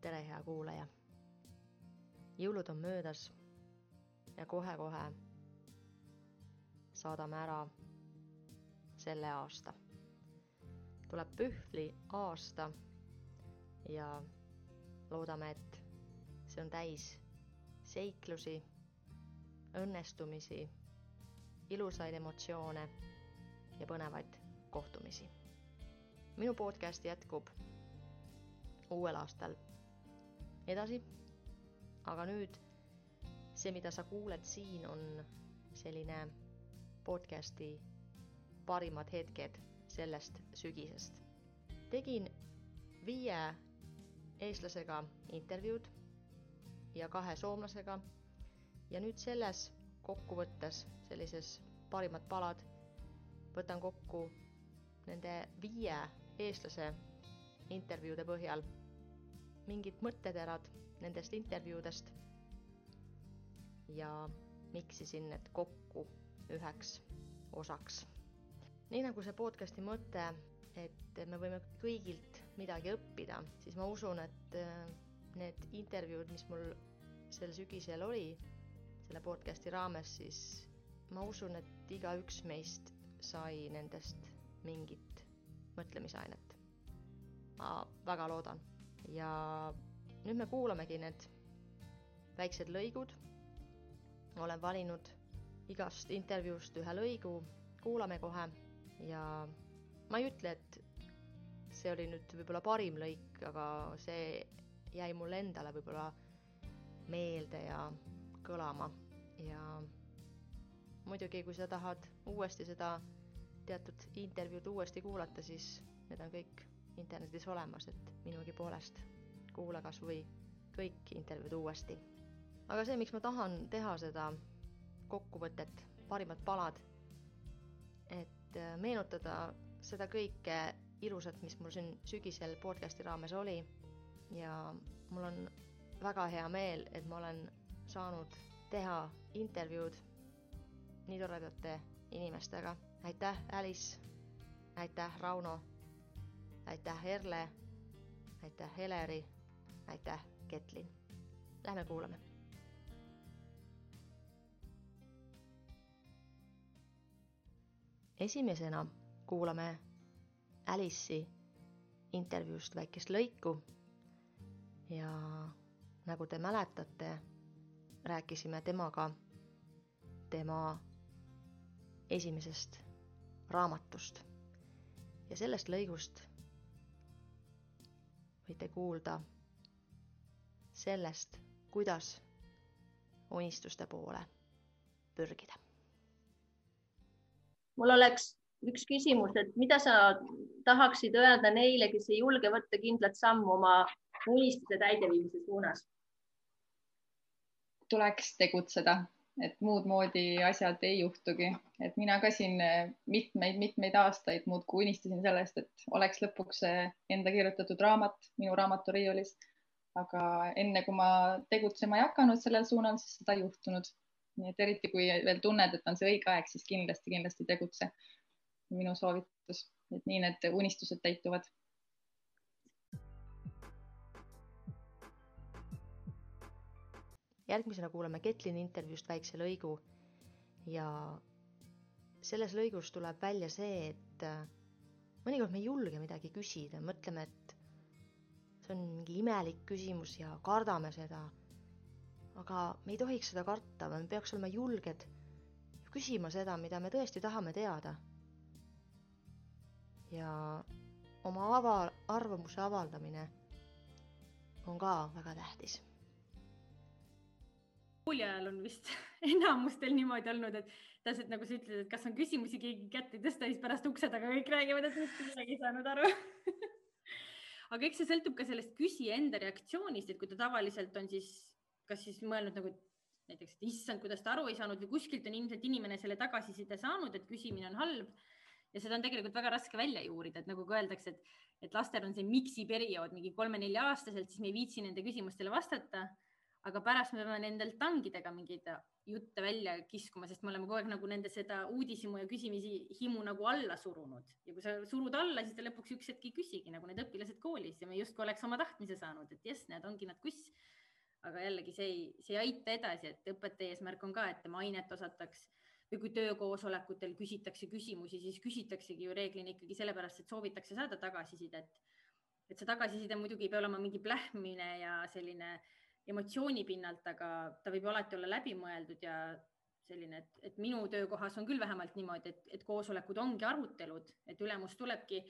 tere, hea kuulaja. jõulud on möödas ja kohe-kohe saadame ära selle aasta. tuleb pühli aasta ja loodame, et see on täis seiklusi, õnnestumisi, ilusaid emotsioone ja põnevaid kohtumisi. minu podcast jätkub uuel aastal edasi. aga nüüd see, mida sa kuuled siin, on selline podcasti parimad hetked sellest sügisest. tegin viie eestlasega intervjuud ja kahe soomlasega ja nüüd selles kokkuvõttes, sellises parimad palad, võtan kokku nende viie eestlase intervjuude põhjal mingid mõtteterad nendest intervjuudest ja miksisin need kokku üheks osaks. nii nagu see podcasti mõte, et me võime kõigilt midagi õppida, siis ma usun, et äh, need intervjuud, mis mul sel sügisel oli selle podcasti raames, siis ma usun, et igaüks meist sai nendest mingit mõtlemisainet. ma väga loodan ja nüüd me kuulamegi need väiksed lõigud. olen valinud igast intervjuust ühe lõigu, kuulame kohe. Ja ma ei ütle, et see oli nüüd võib-olla parim lõik, aga see jäi mulle endale võib-olla meelde ja kõlama. Ja muidugi, kui sa tahad uuesti seda teatud intervjuud uuesti kuulata, siis need on kõik internetis olemas, et minugi poolest kuula kas või kõik intervjuud uuesti. aga see, miks ma tahan teha seda kokkuvõtet, parimad palad, et äh, meenutada seda kõike ilusat, mis mul siin sügisel podcasti raames oli ja mul on väga hea meel, et ma olen saanud teha intervjuud nii toredate inimestega. aitäh, Alice, aitäh, Rauno aitäh, Erle. aitäh, Heleri. aitäh, Ketlin. Lähme kuulame. esimesena kuulame Alice'i intervjuust väikest lõiku. ja nagu te mäletate, rääkisime temaga tema esimesest raamatust. ja sellest lõigust võite kuulda sellest, kuidas unistuste poole pürgida. mul oleks üks küsimus, et mida sa tahaksid öelda neile, kes ei julge võtta kindlat sammu oma unistuse täideviimise suunas? tuleks tegutseda et muud moodi asjad ei juhtugi, et mina ka siin mitmeid-mitmeid aastaid muudkui unistasin sellest, et oleks lõpuks enda kirjutatud raamat minu raamaturiiulis. aga enne kui ma tegutsema ei hakanud sellel suunal, siis seda ei juhtunud. nii et eriti kui veel tunned, et on see õige aeg, siis kindlasti, kindlasti tegutse. minu soovitus, et nii need unistused täituvad järgmisena kuulame Ketlini intervjuust väikse lõigu ja selles lõigus tuleb välja see, et äh, mõnikord me ei julge midagi küsida, mõtleme, et see on mingi imelik küsimus ja kardame seda. aga me ei tohiks seda karta, me peaks olema julged küsima seda, mida me tõesti tahame teada. ja oma ava-, arvamuse avaldamine on ka väga tähtis kooli ajal on vist enamustel niimoodi olnud, et täpselt nagu sa ütled, et kas on küsimusi, keegi kätt ei tõsta, siis pärast ukse taga kõik räägivad, et mitte midagi ei saanud aru. Aga eks see sõltub ka sellest küsija enda reaktsioonist, et kui ta tavaliselt on siis, kas siis mõelnud nagu näiteks, et issand, kuidas ta aru ei saanud või kuskilt on ilmselt inimene selle tagasiside saanud, et küsimine on halb. Ja seda on tegelikult väga raske välja juurida, et nagu ka öeldakse, et, et lastel on see miksi periood mingi kolme-nelja aastaselt, siis me ei viitsi nende küsimustele vastata aga pärast me peame nendelt tangidega mingeid jutte välja kiskuma, sest me oleme kogu aeg nagu nende seda uudishimu ja küsimisi himu nagu alla surunud ja kui sa surud alla, siis ta lõpuks üks hetk ei küsigi nagu need õpilased koolis ja me justkui oleks oma tahtmise saanud, et jess, need ongi nad kuss. aga jällegi see ei, see ei aita edasi, et õpetaja eesmärk on ka, et tema ainet osataks või kui töökoosolekutel küsitakse küsimusi, siis küsitaksegi ju reeglina ikkagi sellepärast, et soovitakse saada tagasisidet. et see tagasiside muidugi ei pea olema mingi plähmine ja selline äh, emotsiooni pinnalt, aga ta võib alati olla läbimõeldud ja selline, et, et minu töökohas on küll vähemalt niimoodi, et, et koosolekud ongi arutelud, et ülemus tulebki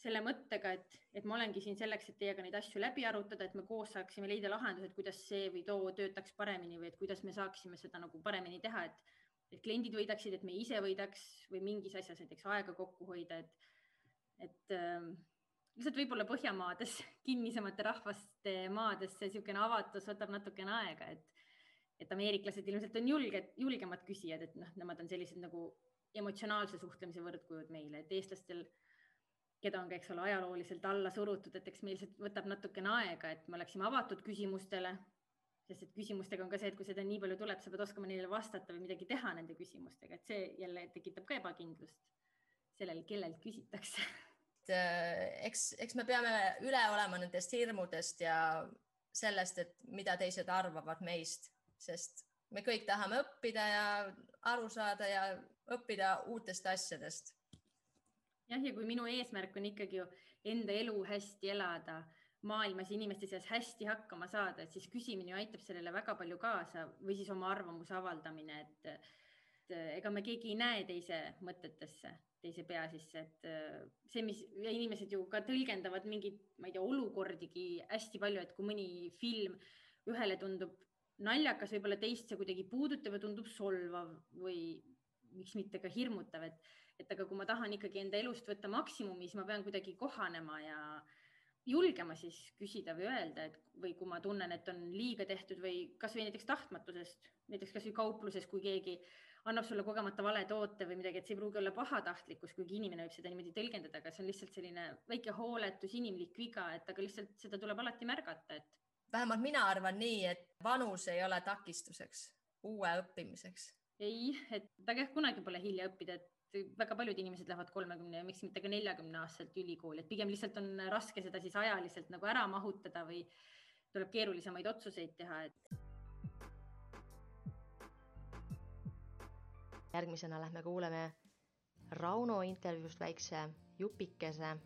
selle mõttega, et, et ma olengi siin selleks, et teiega neid asju läbi arutada, et me koos saaksime leida lahendused, kuidas see või too töötaks paremini või et kuidas me saaksime seda nagu paremini teha, et, et kliendid võidaksid, et me ise võidaks või mingis asjas näiteks aega kokku hoida, et, et ähm, lihtsalt võib-olla Põhjamaades, kinnisemate rahvaste maades see niisugune avatus võtab natukene aega, et, et ameeriklased ilmselt on julged, julgemad küsijad, et noh, nemad on sellised nagu emotsionaalse suhtlemise võrdkujud meile, et eestlastel, keda on ka, eks ole, ajalooliselt alla surutud, et eks meil see võtab natukene aega, et me oleksime avatud küsimustele, sest et küsimustega on ka see, et kui seda nii palju tuleb, sa pead oskama neile vastata või midagi teha nende küsimustega, et see jälle tekitab ka ebakindlust sellel, kellelt küsitakse et äh, eks, eks me peame üle olema nendest hirmudest ja sellest, et mida teised arvavad meist, sest me kõik tahame õppida ja aru saada ja õppida uutest asjadest. jah, ja kui minu eesmärk on ikkagi ju enda elu hästi elada, maailmas inimeste seas hästi hakkama saada, et siis küsimine ju aitab sellele väga palju kaasa või siis oma arvamuse avaldamine, et, et ega me keegi ei näe teise mõtetesse teise pea sisse, et äh, see, mis inimesed ju ka tõlgendavad mingeid, ma ei tea, olukordigi hästi palju, et kui mõni film ühele tundub naljakas, võib-olla teist see kuidagi puudutab ja tundub solvav või miks mitte ka hirmutav, et, et aga kui ma tahan ikkagi enda elust võtta maksimumi, siis ma pean kuidagi kohanema ja julgema siis küsida või öelda, et või kui ma tunnen, et on liiga tehtud või kasvõi näiteks tahtmatusest, näiteks kasvõi kaupluses, kui keegi äh, annab sulle kogemata vale toote või midagi, et see ei pruugi olla pahatahtlikkus, kuigi inimene võib seda niimoodi tõlgendada, aga see on lihtsalt selline väike hooletus, inimlik viga, et aga lihtsalt seda tuleb alati märgata, et. vähemalt mina arvan nii, et vanus ei ole takistuseks uue õppimiseks. ei, et väga kunagi pole hilja õppida, et väga paljud inimesed lähevad kolmekümne ja miks mitte ka neljakümne aastaselt ülikooli, et pigem lihtsalt on raske seda siis ajaliselt nagu ära mahutada või tuleb keerulisemaid otsuseid teha, et järgmisena lähme kuuleme Rauno intervjuust väikse jupikese.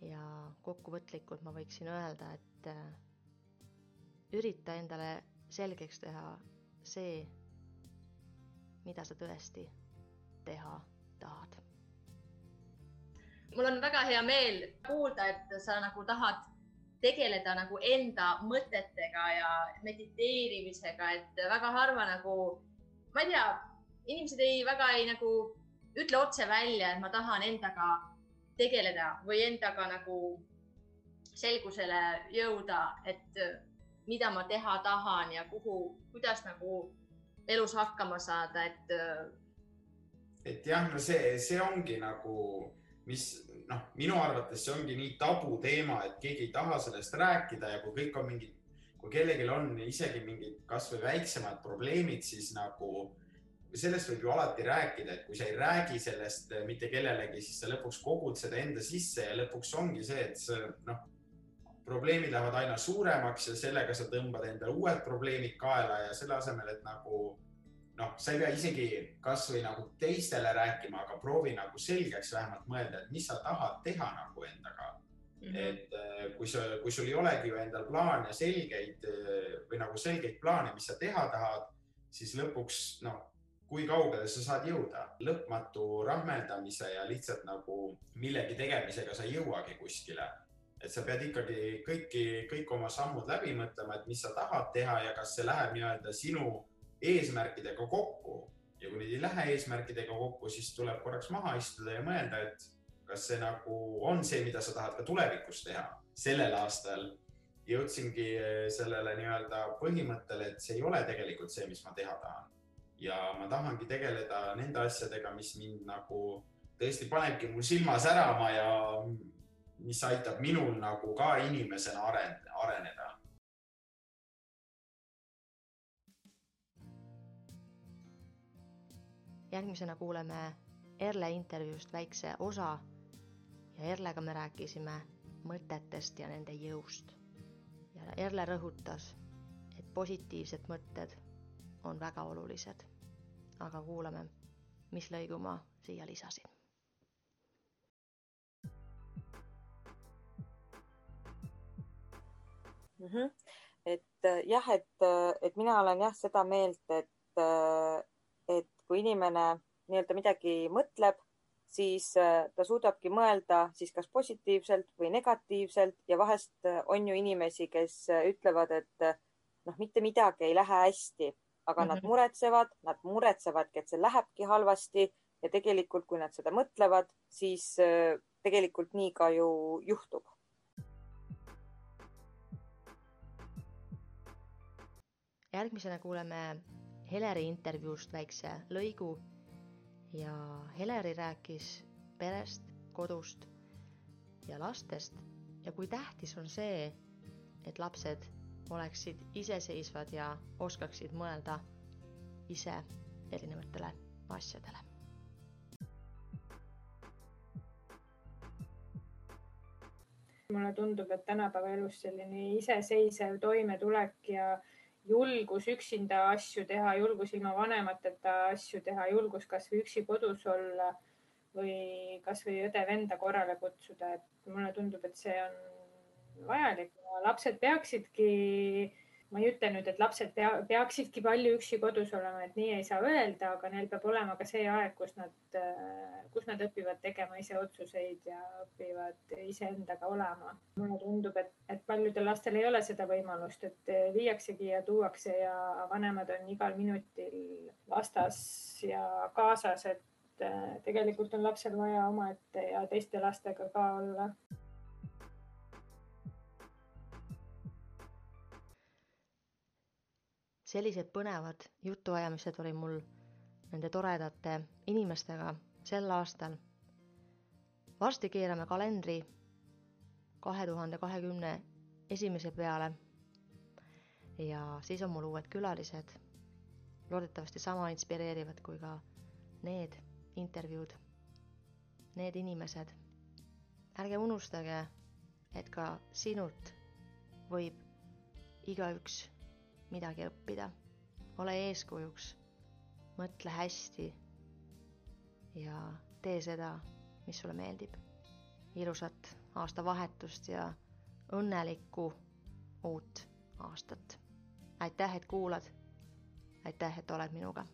ja kokkuvõtlikult ma võiksin öelda, et äh, ürita endale selgeks teha see, mida sa tõesti teha tahad. mul on väga hea meel kuulda, et sa nagu tahad tegeleda nagu enda mõtetega ja mediteerimisega, et väga harva nagu, ma ei tea, inimesed ei väga ei nagu ütle otse välja, et ma tahan endaga tegeleda või endaga nagu selgusele jõuda, et mida ma teha tahan ja kuhu, kuidas nagu elus hakkama saada, et. et jah, no see, see ongi nagu, mis noh, minu arvates see ongi nii tabuteema, et keegi ei taha sellest rääkida ja kui kõik on mingid, kui kellelgi on isegi mingid kasvõi väiksemad probleemid, siis nagu sellest võib ju alati rääkida, et kui sa ei räägi sellest eh, mitte kellelegi, siis sa lõpuks kogud seda enda sisse ja lõpuks ongi see, et sa noh, probleemid lähevad aina suuremaks ja sellega sa tõmbad endale uued probleemid kaela ja selle asemel, et nagu noh, sa ei pea isegi kasvõi nagu teistele rääkima, aga proovi nagu selgeks vähemalt mõelda, et mis sa tahad teha nagu endaga Mm -hmm. et eh, kui sa, kui sul ei olegi ju endal plaane selgeid eh, või nagu selgeid plaane, mis sa teha tahad, siis lõpuks noh, kui kaugele sa saad jõuda. lõpmatu rahmeldamise ja lihtsalt nagu millegi tegemisega sa ei jõuagi kuskile. et sa pead ikkagi kõiki, kõik oma sammud läbi mõtlema, et mis sa tahad teha ja kas see läheb nii-öelda sinu eesmärkidega kokku. ja kui need ei lähe eesmärkidega kokku, siis tuleb korraks maha istuda ja mõelda, et kas see nagu on see, mida sa tahad ka tulevikus teha. sellel aastal jõudsingi sellele nii-öelda põhimõttele, et see ei ole tegelikult see, mis ma teha tahan ja ma tahangi tegeleda nende asjadega, mis mind nagu tõesti panebki mul silma särama ja mis aitab minul nagu ka inimesena aren-, areneda. järgmisena kuuleme Erle intervjuust väikse osa ja Erlega me rääkisime mõtetest ja nende jõust. ja Erle rõhutas, et positiivsed mõtted on väga olulised. aga kuulame, mis lõigu ma siia lisasin. mm. -hmm. et äh, jah, et, äh, et mina olen jah seda meelt, et, äh, et kui inimene nii-öelda midagi mõtleb, siis ta suudabki mõelda siis kas positiivselt või negatiivselt ja vahest on ju inimesi, kes ütlevad, et noh, mitte midagi ei lähe hästi, aga mm -hmm. nad muretsevad, nad muretsevadki, et see lähebki halvasti ja tegelikult, kui nad seda mõtlevad, siis tegelikult nii ka ju juhtub järgmisena kuuleme Heleri intervjuust väikse lõigu ja Heleri rääkis perest, kodust ja lastest ja kui tähtis on see, et lapsed oleksid iseseisvad ja oskaksid mõelda ise erinevatele asjadele. mulle tundub, et tänapäeva elus selline iseseisev toimetulek ja julgus üksinda asju teha, julgus ilma vanemateta asju teha, julgus kasvõi üksi kodus olla või kasvõi õde-venda korrale kutsuda, et mulle tundub, et see on vajalik. lapsed peaksidki ma ei ütle nüüd, et lapsed pea, peaksidki palju üksi kodus olema, et nii ei saa öelda, aga neil peab olema ka see aeg, kus nad, kus nad õpivad tegema ise otsuseid ja õpivad iseendaga olema. mulle tundub, et, et paljudel lastel ei ole seda võimalust, et viiaksegi ja tuuakse ja vanemad on igal minutil vastas ja kaasas, et tegelikult on lapsel vaja omaette ja teiste lastega ka olla sellised põnevad jutuajamised oli mul nende toredate inimestega sel aastal. varsti keerame kalendri kahe tuhande kahekümne esimese peale. ja siis on mul uued külalised. loodetavasti sama inspireerivad kui ka need intervjuud, need inimesed. ärge unustage, et ka sinult võib igaüks midagi õppida. ole eeskujuks, mõtle hästi ja tee seda, mis sulle meeldib. ilusat aastavahetust ja õnnelikku uut aastat. aitäh, et kuulad. aitäh, et oled minuga